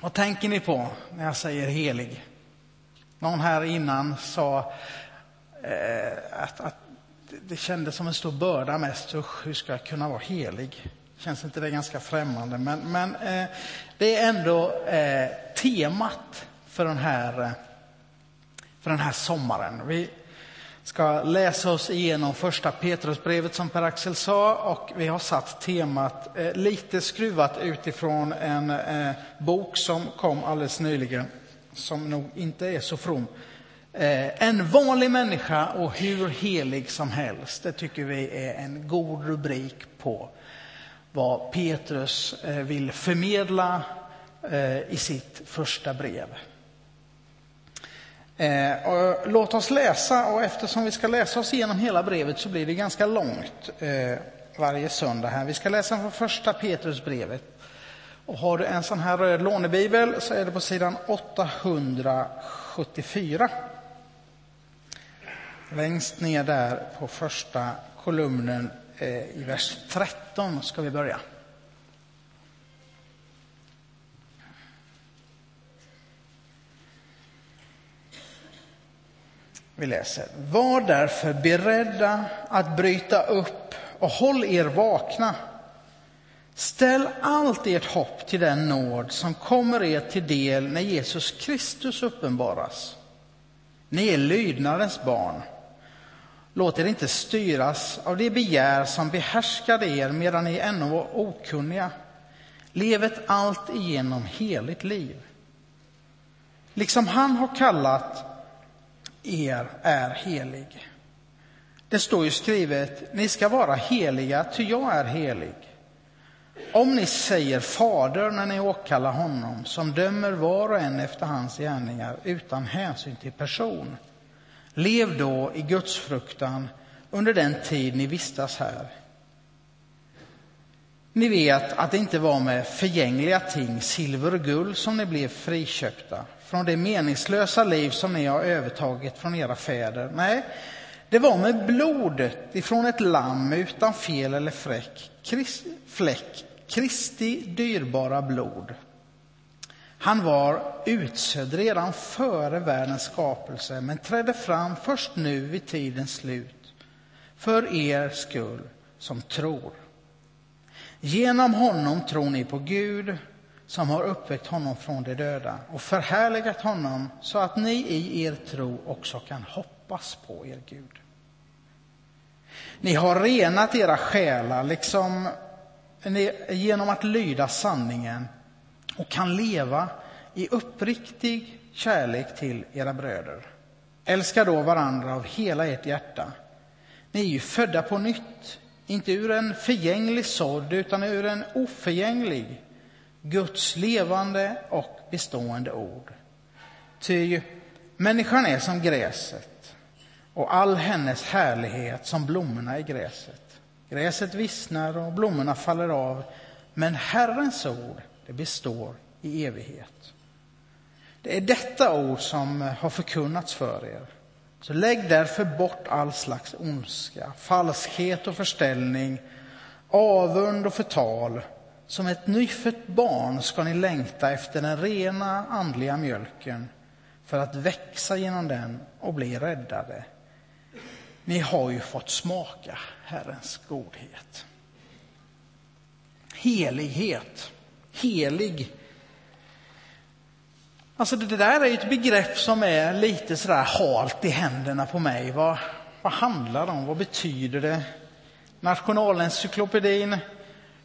Vad tänker ni på när jag säger helig? Någon här innan sa eh, att, att, det kändes som en stor börda mest. Usch, hur ska jag kunna vara helig? Känns inte det ganska främmande? Men, men eh, det är ändå eh, temat för den här, eh, för den här sommaren. Vi ska läsa oss igenom första Petrusbrevet som Per-Axel sa och vi har satt temat eh, lite skruvat utifrån en eh, bok som kom alldeles nyligen som nog inte är så from. Eh, en vanlig människa och hur helig som helst. Det tycker vi är en god rubrik på vad Petrus eh, vill förmedla eh, i sitt första brev. Eh, låt oss läsa, och eftersom vi ska läsa oss igenom hela brevet så blir det ganska långt eh, varje söndag. här. Vi ska läsa från första Petrusbrevet. Och har du en sån här röd lånebibel så är det på sidan 874. Längst ner där på första kolumnen eh, i vers 13 ska vi börja. Vi läser. Var därför beredda att bryta upp och håll er vakna. Ställ allt ert hopp till den nåd som kommer er till del när Jesus Kristus uppenbaras. Ni är lydnadens barn. Låt er inte styras av det begär som behärskade er medan ni ännu var okunniga. Lev ett allt igenom heligt liv. Liksom han har kallat er är helig. Det står ju skrivet, ni ska vara heliga, ty jag är helig. Om ni säger Fader när ni åkallar honom, som dömer var och en efter hans gärningar utan hänsyn till person, lev då i Guds fruktan under den tid ni vistas här. Ni vet att det inte var med förgängliga ting, silver och guld, som ni blev friköpta från det meningslösa liv som ni har övertagit från era fäder. Nej, det var med blodet ifrån ett lamm utan fel eller fräck, fläck, Kristi dyrbara blod. Han var utsedd redan före världens skapelse men trädde fram först nu vid tidens slut för er skull som tror. Genom honom tror ni på Gud som har uppväckt honom från de döda och förhärligat honom så att ni i er tro också kan hoppas på er Gud. Ni har renat era själar liksom genom att lyda sanningen och kan leva i uppriktig kärlek till era bröder. Älska då varandra av hela ert hjärta. Ni är ju födda på nytt, inte ur en förgänglig sådd utan ur en oförgänglig, Guds levande och bestående ord. Ty människan är som gräset och all hennes härlighet som blommorna i gräset. Gräset vissnar och blommorna faller av, men Herrens ord det består i evighet. Det är detta ord som har förkunnats för er. Så lägg därför bort all slags ondska, falskhet och förställning, avund och förtal. Som ett nyfött barn ska ni längta efter den rena andliga mjölken för att växa genom den och bli räddade. Ni har ju fått smaka Herrens godhet. Helighet, helig. Alltså det där är ett begrepp som är lite sådär halt i händerna på mig. Vad, vad handlar det om? Vad betyder det? Nationalencyklopedin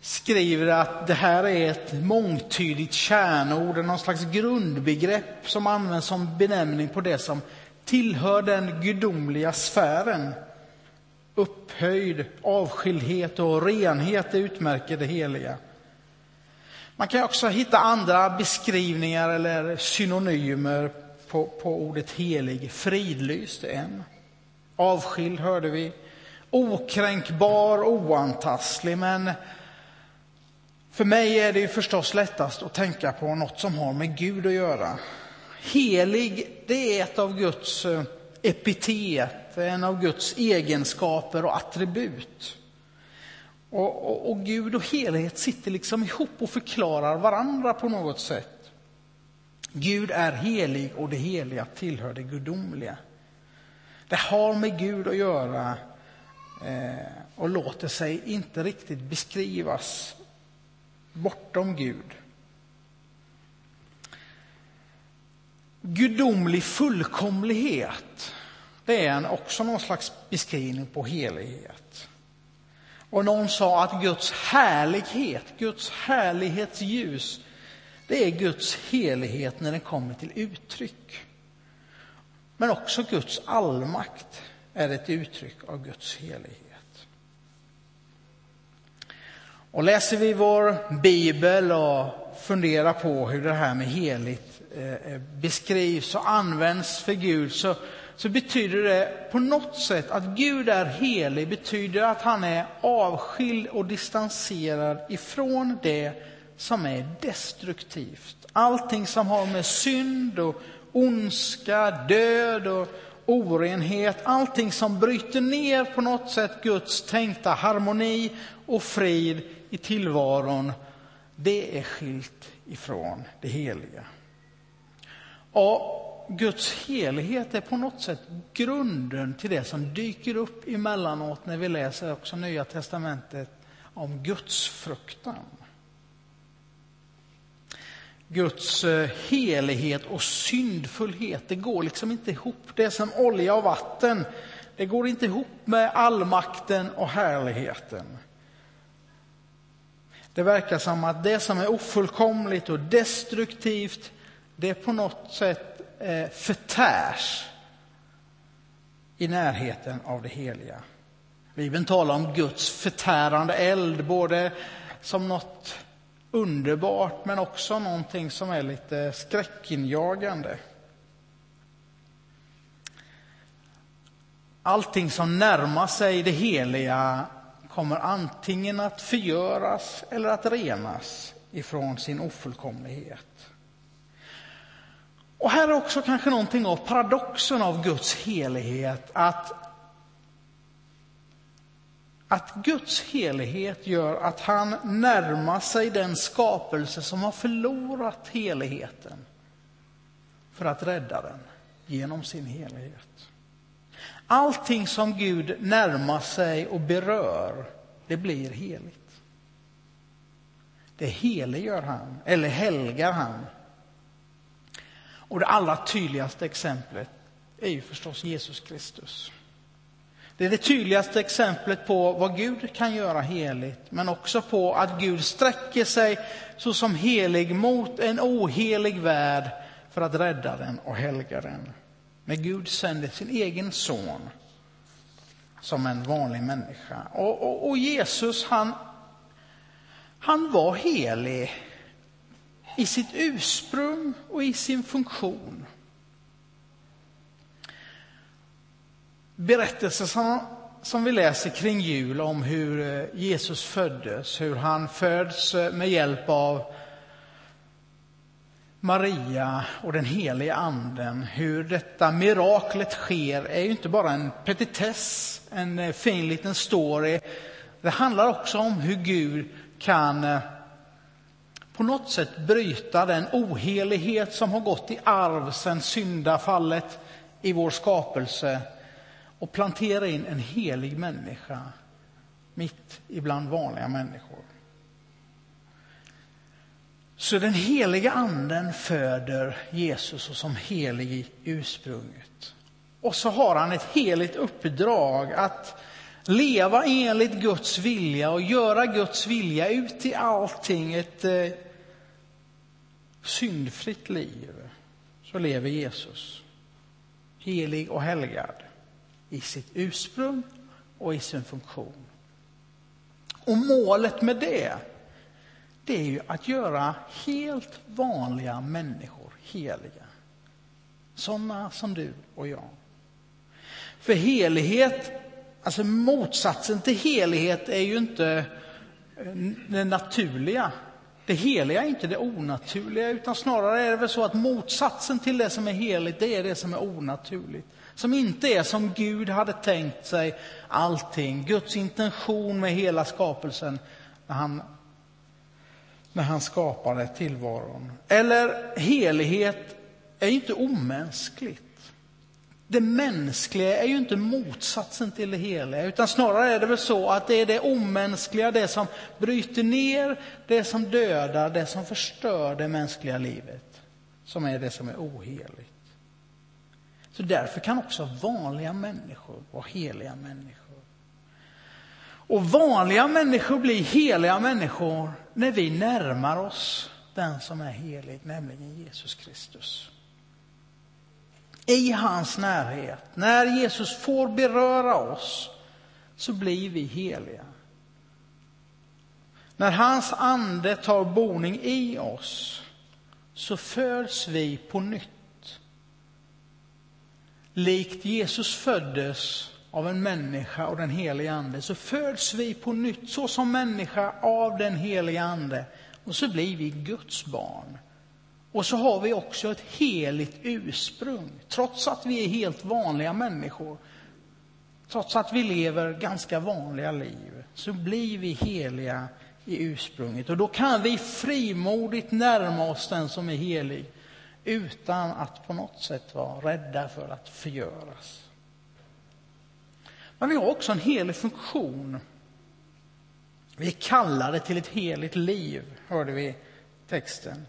skriver att det här är ett mångtydigt kärnord, någon slags grundbegrepp som används som benämning på det som tillhör den gudomliga sfären. Upphöjd, avskildhet och renhet utmärker det heliga. Man kan också hitta andra beskrivningar eller synonymer på, på ordet helig. Fridlyst är en. Avskild hörde vi. Okränkbar, oantastlig. Men för mig är det förstås lättast att tänka på något som har med Gud att göra. Helig, det är ett av Guds eh, epitet, en av Guds egenskaper och attribut. Och, och, och, Gud och helhet sitter liksom ihop och förklarar varandra på något sätt. Gud är helig och det heliga tillhör det gudomliga. Det har med Gud att göra eh, och låter sig inte riktigt beskrivas bortom Gud. Gudomlig fullkomlighet, det är också någon slags beskrivning på helighet. Och någon sa att Guds härlighet, Guds härlighetsljus, det är Guds helighet när den kommer till uttryck. Men också Guds allmakt är ett uttryck av Guds helighet. Och läser vi vår bibel och funderar på hur det här med heligt eh, eh, beskrivs och används för Gud så, så betyder det på något sätt att Gud är helig betyder att han är avskild och distanserad ifrån det som är destruktivt. Allting som har med synd och ondska, död och orenhet, allting som bryter ner på något sätt Guds tänkta harmoni och frid i tillvaron, det är skilt ifrån det heliga. Och Guds helighet är på något sätt grunden till det som dyker upp emellanåt när vi läser också Nya Testamentet om Guds fruktan. Guds eh, helighet och syndfullhet, det går liksom inte ihop. Det är som olja och vatten. Det går inte ihop med allmakten och härligheten. Det verkar som att det som är ofullkomligt och destruktivt, det på något sätt eh, förtärs i närheten av det heliga. Bibeln talar om Guds förtärande eld, både som något underbart men också någonting som är lite skräckinjagande. Allting som närmar sig det heliga kommer antingen att förgöras eller att renas ifrån sin ofullkomlighet. Och här är också kanske någonting av paradoxen av Guds helighet, att att Guds helighet gör att han närmar sig den skapelse som har förlorat heligheten för att rädda den genom sin helighet. Allting som Gud närmar sig och berör, det blir heligt. Det heliggör han, eller helgar han. Och det allra tydligaste exemplet är ju förstås Jesus Kristus. Det är det tydligaste exemplet på vad Gud kan göra heligt, men också på att Gud sträcker sig såsom helig mot en ohelig värld för att rädda den och helga den. Men Gud sände sin egen son som en vanlig människa. Och, och, och Jesus, han, han var helig i sitt ursprung och i sin funktion. berättelser som, som vi läser kring jul om hur eh, Jesus föddes, hur han föds eh, med hjälp av Maria och den heliga anden. Hur detta miraklet sker är ju inte bara en petitess, en eh, fin liten story. Det handlar också om hur Gud kan eh, på något sätt bryta den ohelighet som har gått i arv sedan syndafallet i vår skapelse och plantera in en helig människa mitt ibland vanliga människor. Så den heliga anden föder Jesus som helig i ursprunget. Och så har han ett heligt uppdrag att leva enligt Guds vilja och göra Guds vilja ut i allting. Ett eh, syndfritt liv. Så lever Jesus. Helig och helgad i sitt ursprung och i sin funktion. Och målet med det, det är ju att göra helt vanliga människor heliga. Sådana som du och jag. För helighet, alltså motsatsen till helighet är ju inte eh, det naturliga. Det heliga är inte det onaturliga, utan snarare är det väl så att motsatsen till det som är heligt, det är det som är onaturligt. Som inte är som Gud hade tänkt sig allting. Guds intention med hela skapelsen när han när han skapade tillvaron. Eller helighet är ju inte omänskligt. Det mänskliga är ju inte motsatsen till det heliga, utan snarare är det väl så att det är det omänskliga, det som bryter ner, det som dödar, det som förstör det mänskliga livet, som är det som är oheligt. Så därför kan också vanliga människor vara heliga människor. Och vanliga människor blir heliga människor när vi närmar oss den som är helig, nämligen Jesus Kristus. I hans närhet, när Jesus får beröra oss, så blir vi heliga. När hans ande tar boning i oss så föds vi på nytt. Likt Jesus föddes av en människa och den helige Ande så föds vi på nytt så som människa av den helige Ande och så blir vi Guds barn. Och så har vi också ett heligt ursprung, trots att vi är helt vanliga människor. Trots att vi lever ganska vanliga liv, så blir vi heliga i ursprunget. Och då kan vi frimodigt närma oss den som är helig, utan att på något sätt vara rädda för att förgöras. Men vi har också en helig funktion. Vi är kallade till ett heligt liv, hörde vi texten.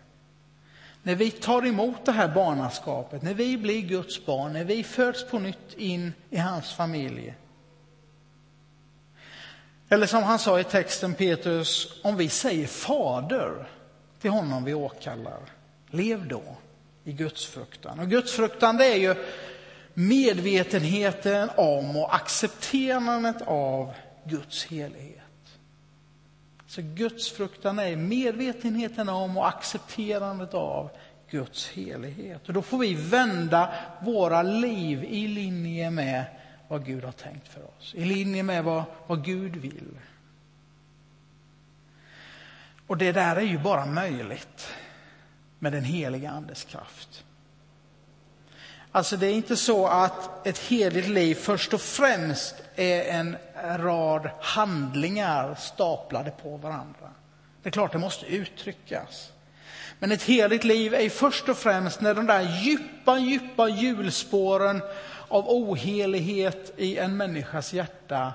När vi tar emot det här barnaskapet, när vi blir Guds barn, när vi föds på nytt in i hans familj. Eller som han sa i texten, Petrus, om vi säger fader till honom vi åkallar, lev då i gudsfruktan. Och gudsfruktan det är ju medvetenheten om och accepterandet av Guds helighet. Så gudsfruktan är medvetenheten om och accepterandet av Guds helighet. Och då får vi vända våra liv i linje med vad Gud har tänkt för oss, i linje med vad, vad Gud vill. Och det där är ju bara möjligt med den heliga Andes kraft. Alltså det är inte så att ett heligt liv först och främst är en rad handlingar staplade på varandra. Det är klart det måste uttryckas. Men ett heligt liv är först och främst när de där djupa, djupa hjulspåren av ohelighet i en människas hjärta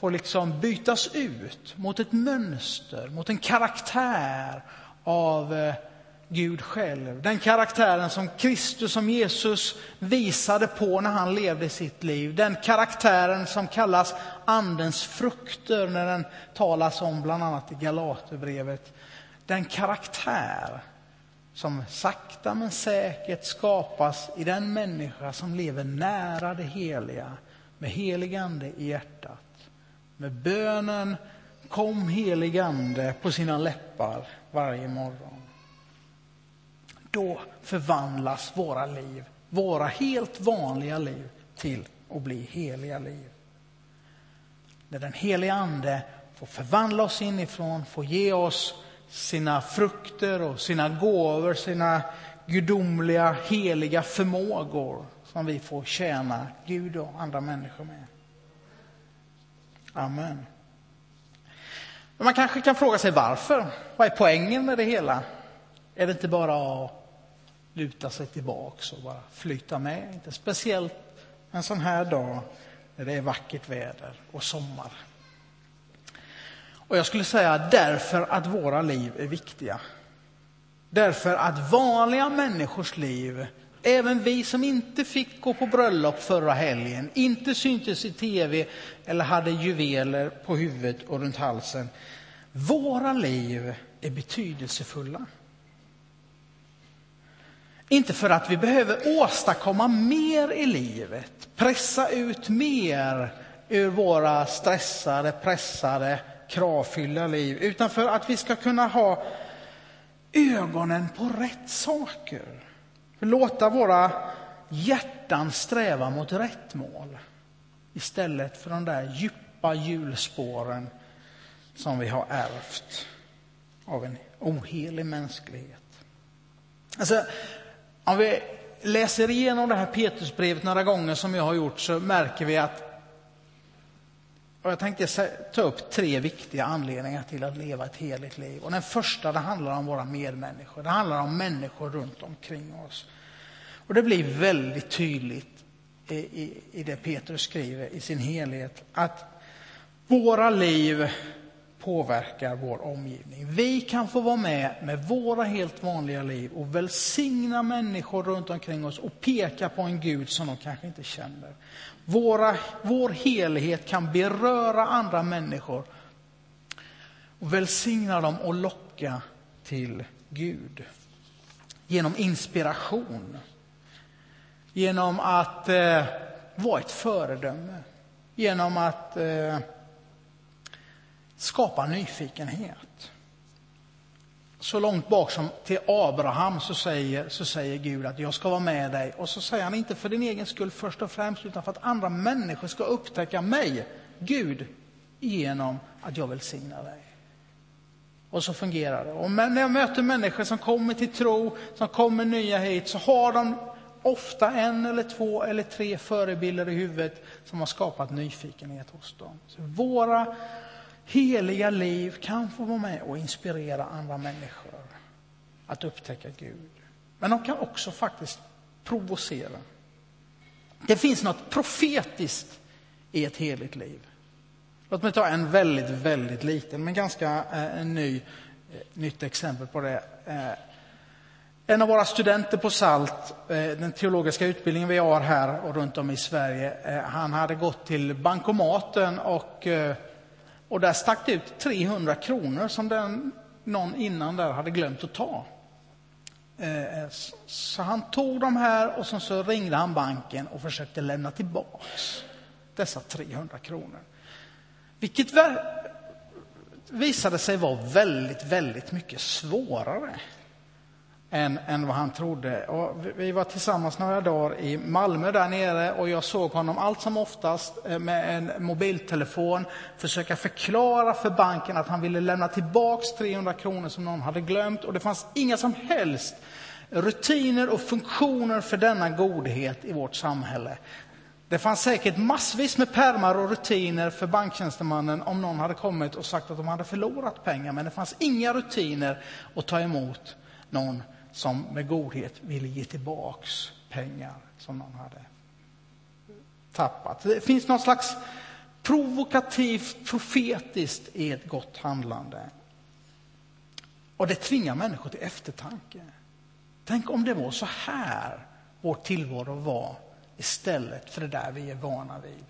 får liksom bytas ut mot ett mönster, mot en karaktär av eh, Gud själv. Den karaktären som Kristus, som Jesus visade på när han levde sitt liv. Den karaktären som kallas Andens frukter när den talas om bland annat i Galaterbrevet. Den karaktär som sakta men säkert skapas i den människa som lever nära det heliga med helig ande i hjärtat. Med bönen Kom helig ande på sina läppar varje morgon då förvandlas våra liv, våra helt vanliga liv, till att bli heliga liv. När den heliga Ande får förvandla oss inifrån, får ge oss sina frukter och sina gåvor, sina gudomliga, heliga förmågor som vi får tjäna Gud och andra människor med. Amen. Men man kanske kan fråga sig varför. Vad är poängen med det hela? Är det inte bara att luta sig tillbaks och bara flyta med. Inte speciellt en sån här dag när det är vackert väder och sommar. Och jag skulle säga därför att våra liv är viktiga. Därför att vanliga människors liv, även vi som inte fick gå på bröllop förra helgen, inte syntes i tv eller hade juveler på huvudet och runt halsen. Våra liv är betydelsefulla. Inte för att vi behöver åstadkomma mer i livet, pressa ut mer ur våra stressade, pressade, kravfyllda liv, utan för att vi ska kunna ha ögonen på rätt saker. Låta våra hjärtan sträva mot rätt mål istället för de där djupa hjulspåren som vi har ärvt av en ohelig mänsklighet. Alltså, om vi läser igenom det här Petrusbrevet några gånger som jag har gjort så märker vi att Och jag tänkte ta upp tre viktiga anledningar till att leva ett heligt liv. Och den första det handlar om våra medmänniskor. Det handlar om människor runt omkring oss. Och det blir väldigt tydligt i, i, i det Petrus skriver i sin helhet att våra liv påverkar vår omgivning. Vi kan få vara med med våra helt vanliga liv och välsigna människor runt omkring oss och peka på en Gud som de kanske inte känner. Våra, vår helighet kan beröra andra människor och välsigna dem och locka till Gud. Genom inspiration. Genom att eh, vara ett föredöme. Genom att eh, skapa nyfikenhet. Så långt bak som till Abraham så säger, så säger Gud att jag ska vara med dig. Och så säger han inte för din egen skull först och främst utan för att andra människor ska upptäcka mig, Gud, genom att jag välsignar dig. Och så fungerar det. Och när jag möter människor som kommer till tro, som kommer nya hit, så har de ofta en eller två eller tre förebilder i huvudet som har skapat nyfikenhet hos dem. Så våra heliga liv kan få vara med och inspirera andra människor att upptäcka Gud. Men de kan också faktiskt provocera. Det finns något profetiskt i ett heligt liv. Låt mig ta en väldigt, väldigt liten men ganska eh, ny, eh, nytt exempel på det. Eh, en av våra studenter på SALT, eh, den teologiska utbildningen vi har här och runt om i Sverige, eh, han hade gått till bankomaten och eh, och där stack det ut 300 kronor som den, någon innan där hade glömt att ta. Eh, så han tog de här och så ringde han banken och försökte lämna tillbaks dessa 300 kronor. Vilket visade sig vara väldigt, väldigt mycket svårare än, än vad han trodde. Och vi var tillsammans några dagar i Malmö där nere och jag såg honom allt som oftast eh, med en mobiltelefon försöka förklara för banken att han ville lämna tillbaks 300 kronor som någon hade glömt och det fanns inga som helst rutiner och funktioner för denna godhet i vårt samhälle. Det fanns säkert massvis med permar och rutiner för banktjänstemannen om någon hade kommit och sagt att de hade förlorat pengar, men det fanns inga rutiner att ta emot någon som med godhet ville ge tillbaks pengar som någon hade tappat. Det finns något slags provokativt, profetiskt i ett gott handlande. Och det tvingar människor till eftertanke. Tänk om det var så här vår tillvaro var istället för det där vi är vana vid.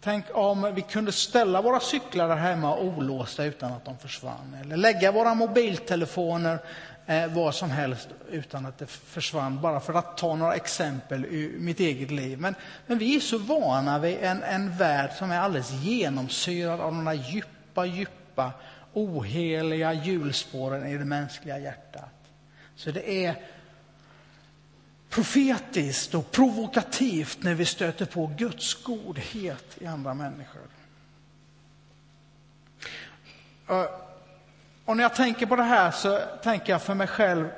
Tänk om vi kunde ställa våra cyklar där hemma olåsta utan att de försvann. Eller lägga våra mobiltelefoner eh, vad som helst utan att det försvann. Bara för att ta några exempel ur mitt eget liv. Men, men vi är så vana vid en, en värld som är alldeles genomsyrad av de där djupa, djupa, oheliga hjulspåren i det mänskliga hjärtat. Så det är profetiskt och provokativt när vi stöter på Guds godhet i andra människor. Och när jag tänker på det här så tänker jag för mig själv,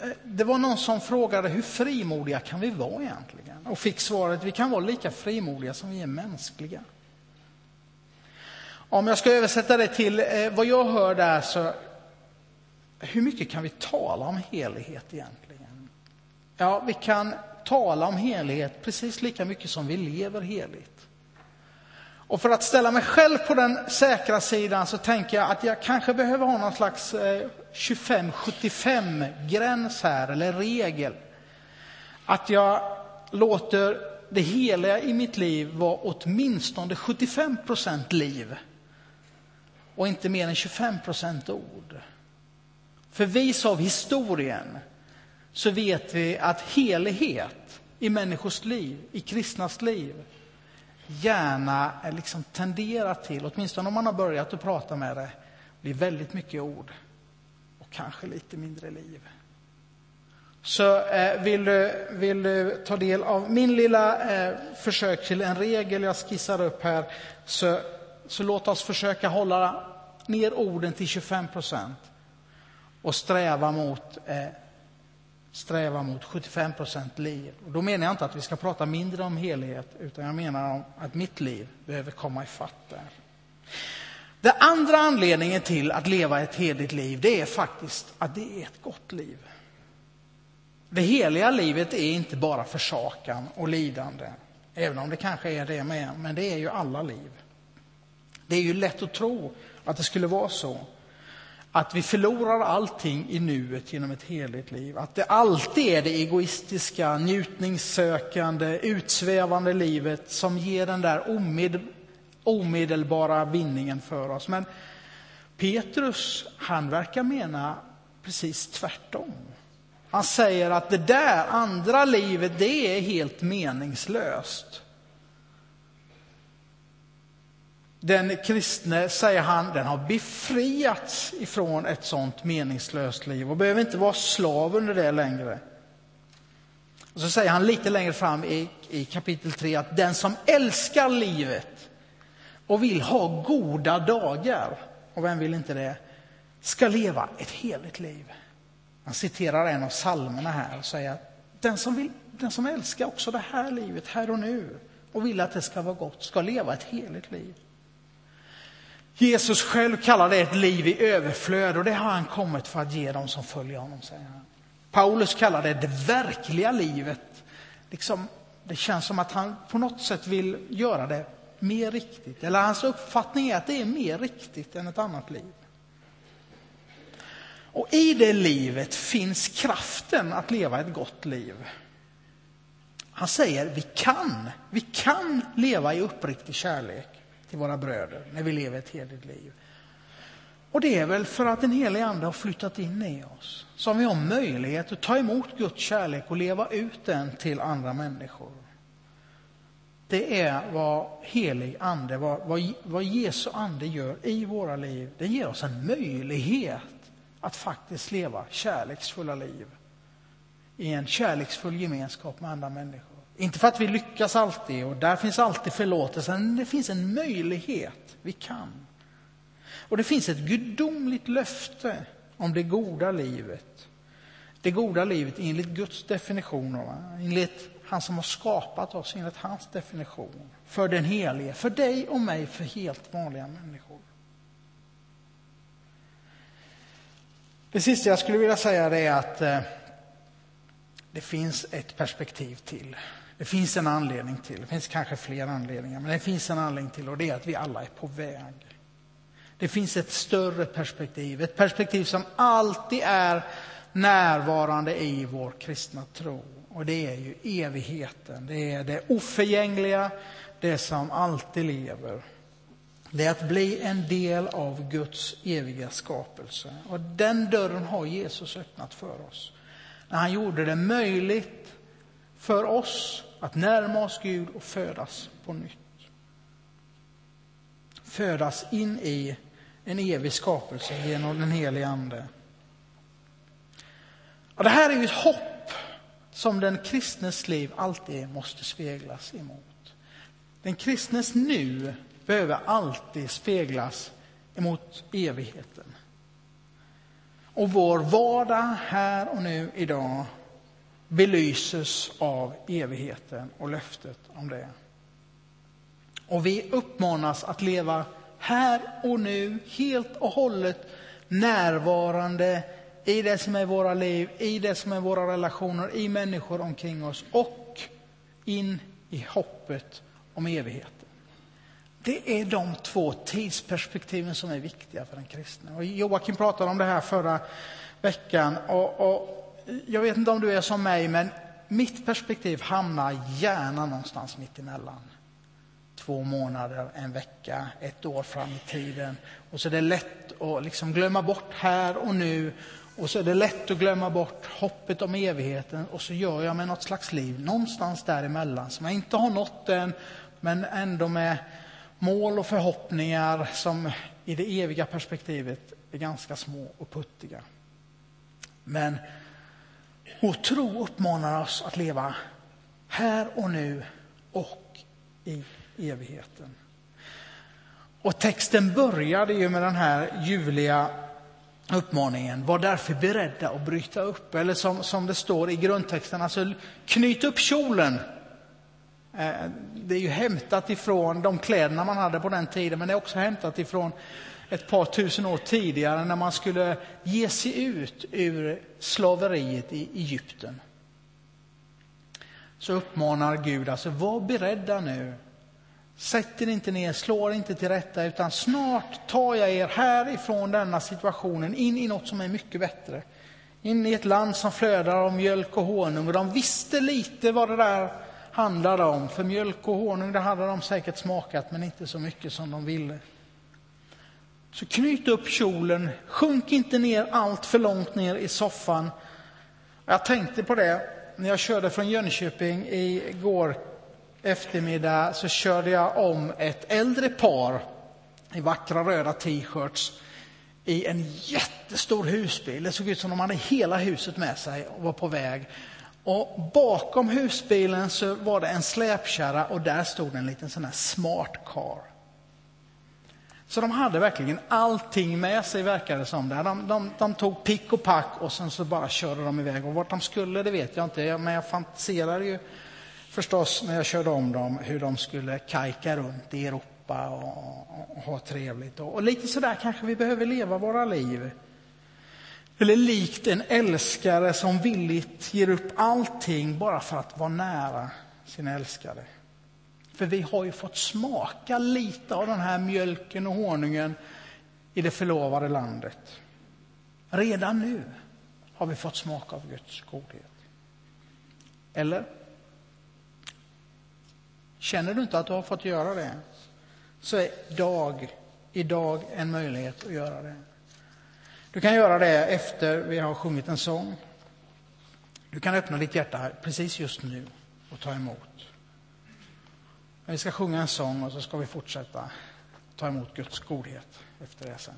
eh, det var någon som frågade hur frimodiga kan vi vara egentligen? Och fick svaret, vi kan vara lika frimodiga som vi är mänskliga. Om jag ska översätta det till eh, vad jag hör där så, hur mycket kan vi tala om helighet egentligen? Ja, vi kan tala om helighet precis lika mycket som vi lever heligt. Och för att ställa mig själv på den säkra sidan så tänker jag att jag kanske behöver ha någon slags eh, 25-75-gräns här, eller regel. Att jag låter det heliga i mitt liv vara åtminstone 75 procent liv och inte mer än 25 procent ord. För vis av historien så vet vi att helighet i människors liv, i kristnas liv, gärna eh, liksom tenderar till, åtminstone om man har börjat att prata med det, blir väldigt mycket ord och kanske lite mindre liv. Så eh, vill, du, vill du ta del av min lilla eh, försök till en regel jag skissar upp här, så, så låt oss försöka hålla ner orden till 25 procent och sträva mot eh, sträva mot 75 procent liv. Och då menar jag inte att vi ska prata mindre om helhet, utan jag menar om att mitt liv behöver komma ifatt där. Den andra anledningen till att leva ett heligt liv, det är faktiskt att det är ett gott liv. Det heliga livet är inte bara försakan och lidande, även om det kanske är det med, men det är ju alla liv. Det är ju lätt att tro att det skulle vara så. Att vi förlorar allting i nuet genom ett heligt liv. Att det alltid är det egoistiska, njutningssökande, utsvävande livet som ger den där omed, omedelbara vinningen för oss. Men Petrus, han verkar mena precis tvärtom. Han säger att det där andra livet, det är helt meningslöst. Den kristne, säger han, den har befriats ifrån ett sånt meningslöst liv och behöver inte vara slav under det längre. Och så säger han lite längre fram i, i kapitel 3 att den som älskar livet och vill ha goda dagar, och vem vill inte det, ska leva ett heligt liv. Han citerar en av psalmerna här och säger att den som, vill, den som älskar också det här livet, här och nu, och vill att det ska vara gott, ska leva ett heligt liv. Jesus själv kallar det ett liv i överflöd och det har han kommit för att ge dem som följer honom, säger han. Paulus kallar det det verkliga livet. Liksom, det känns som att han på något sätt vill göra det mer riktigt. Eller hans uppfattning är att det är mer riktigt än ett annat liv. Och i det livet finns kraften att leva ett gott liv. Han säger vi kan, vi kan leva i uppriktig kärlek till våra bröder när vi lever ett heligt liv. Och det är väl för att den helige Ande har flyttat in i oss som vi har möjlighet att ta emot Guds kärlek och leva ut den till andra människor. Det är vad helig ande, vad, vad, vad Jesu ande gör i våra liv. Det ger oss en möjlighet att faktiskt leva kärleksfulla liv i en kärleksfull gemenskap med andra människor. Inte för att vi lyckas alltid och där finns alltid förlåtelsen, men det finns en möjlighet. Vi kan. Och det finns ett gudomligt löfte om det goda livet. Det goda livet enligt Guds definitioner, enligt han som har skapat oss, enligt hans definition. För den helige, för dig och mig, för helt vanliga människor. Det sista jag skulle vilja säga är att eh, det finns ett perspektiv till. Det finns en anledning till, det finns kanske fler anledningar, men det finns en anledning till och det är att vi alla är på väg. Det finns ett större perspektiv, ett perspektiv som alltid är närvarande i vår kristna tro. Och det är ju evigheten, det är det oförgängliga, det som alltid lever. Det är att bli en del av Guds eviga skapelse. Och den dörren har Jesus öppnat för oss. När han gjorde det möjligt för oss att närma oss Gud och födas på nytt. Födas in i en evig skapelse genom den helige Ande. Och det här är ju ett hopp som den kristnes liv alltid måste speglas emot. Den kristnes nu behöver alltid speglas emot evigheten. Och vår vardag här och nu idag belyses av evigheten och löftet om det. Och vi uppmanas att leva här och nu, helt och hållet närvarande i det som är våra liv, i det som är våra relationer, i människor omkring oss och in i hoppet om evigheten. Det är de två tidsperspektiven som är viktiga för den kristne. Och Joakim pratade om det här förra veckan. Och, och jag vet inte om du är som mig, men mitt perspektiv hamnar gärna någonstans mitt emellan. Två månader, en vecka, ett år fram i tiden. Och så är det lätt att liksom glömma bort här och nu. Och så är det lätt att glömma bort hoppet om evigheten. Och så gör jag mig något slags liv någonstans däremellan som jag inte har nått än, men ändå med mål och förhoppningar som i det eviga perspektivet är ganska små och puttiga. Men vår tro uppmanar oss att leva här och nu och i evigheten. Och texten började ju med den här ljuvliga uppmaningen, var därför beredda att bryta upp. Eller som, som det står i grundtexten, alltså knyt upp kjolen. Eh, det är ju hämtat ifrån de kläderna man hade på den tiden, men det är också hämtat ifrån ett par tusen år tidigare när man skulle ge sig ut ur slaveriet i Egypten. Så uppmanar Gud, alltså var beredda nu. Sätt er inte ner, slå er inte till rätta, utan snart tar jag er härifrån denna situationen in i något som är mycket bättre. In i ett land som flödar av mjölk och honung. Och de visste lite vad det där handlade om, för mjölk och honung det hade de säkert smakat, men inte så mycket som de ville. Så knyt upp kjolen, sjunk inte ner allt för långt ner i soffan. Jag tänkte på det när jag körde från Jönköping igår eftermiddag så körde jag om ett äldre par i vackra röda t-shirts i en jättestor husbil. Det såg ut som om de hade hela huset med sig och var på väg. Och bakom husbilen så var det en släpkärra och där stod en liten sån här smart car. Så de hade verkligen allting med sig verkade det som. Där. De, de, de tog pick och pack och sen så bara körde de iväg. Och vart de skulle det vet jag inte, men jag fantiserade ju förstås när jag körde om dem hur de skulle kajka runt i Europa och, och ha trevligt. Och, och lite sådär kanske vi behöver leva våra liv. Eller likt en älskare som villigt ger upp allting bara för att vara nära sin älskade. För vi har ju fått smaka lite av den här mjölken och honungen i det förlovade landet. Redan nu har vi fått smaka av Guds godhet. Eller? Känner du inte att du har fått göra det, så är dag, idag en möjlighet att göra det. Du kan göra det efter vi har sjungit en sång. Du kan öppna ditt hjärta precis just nu och ta emot. Vi ska sjunga en sång och så ska vi fortsätta ta emot Guds godhet efter det sen.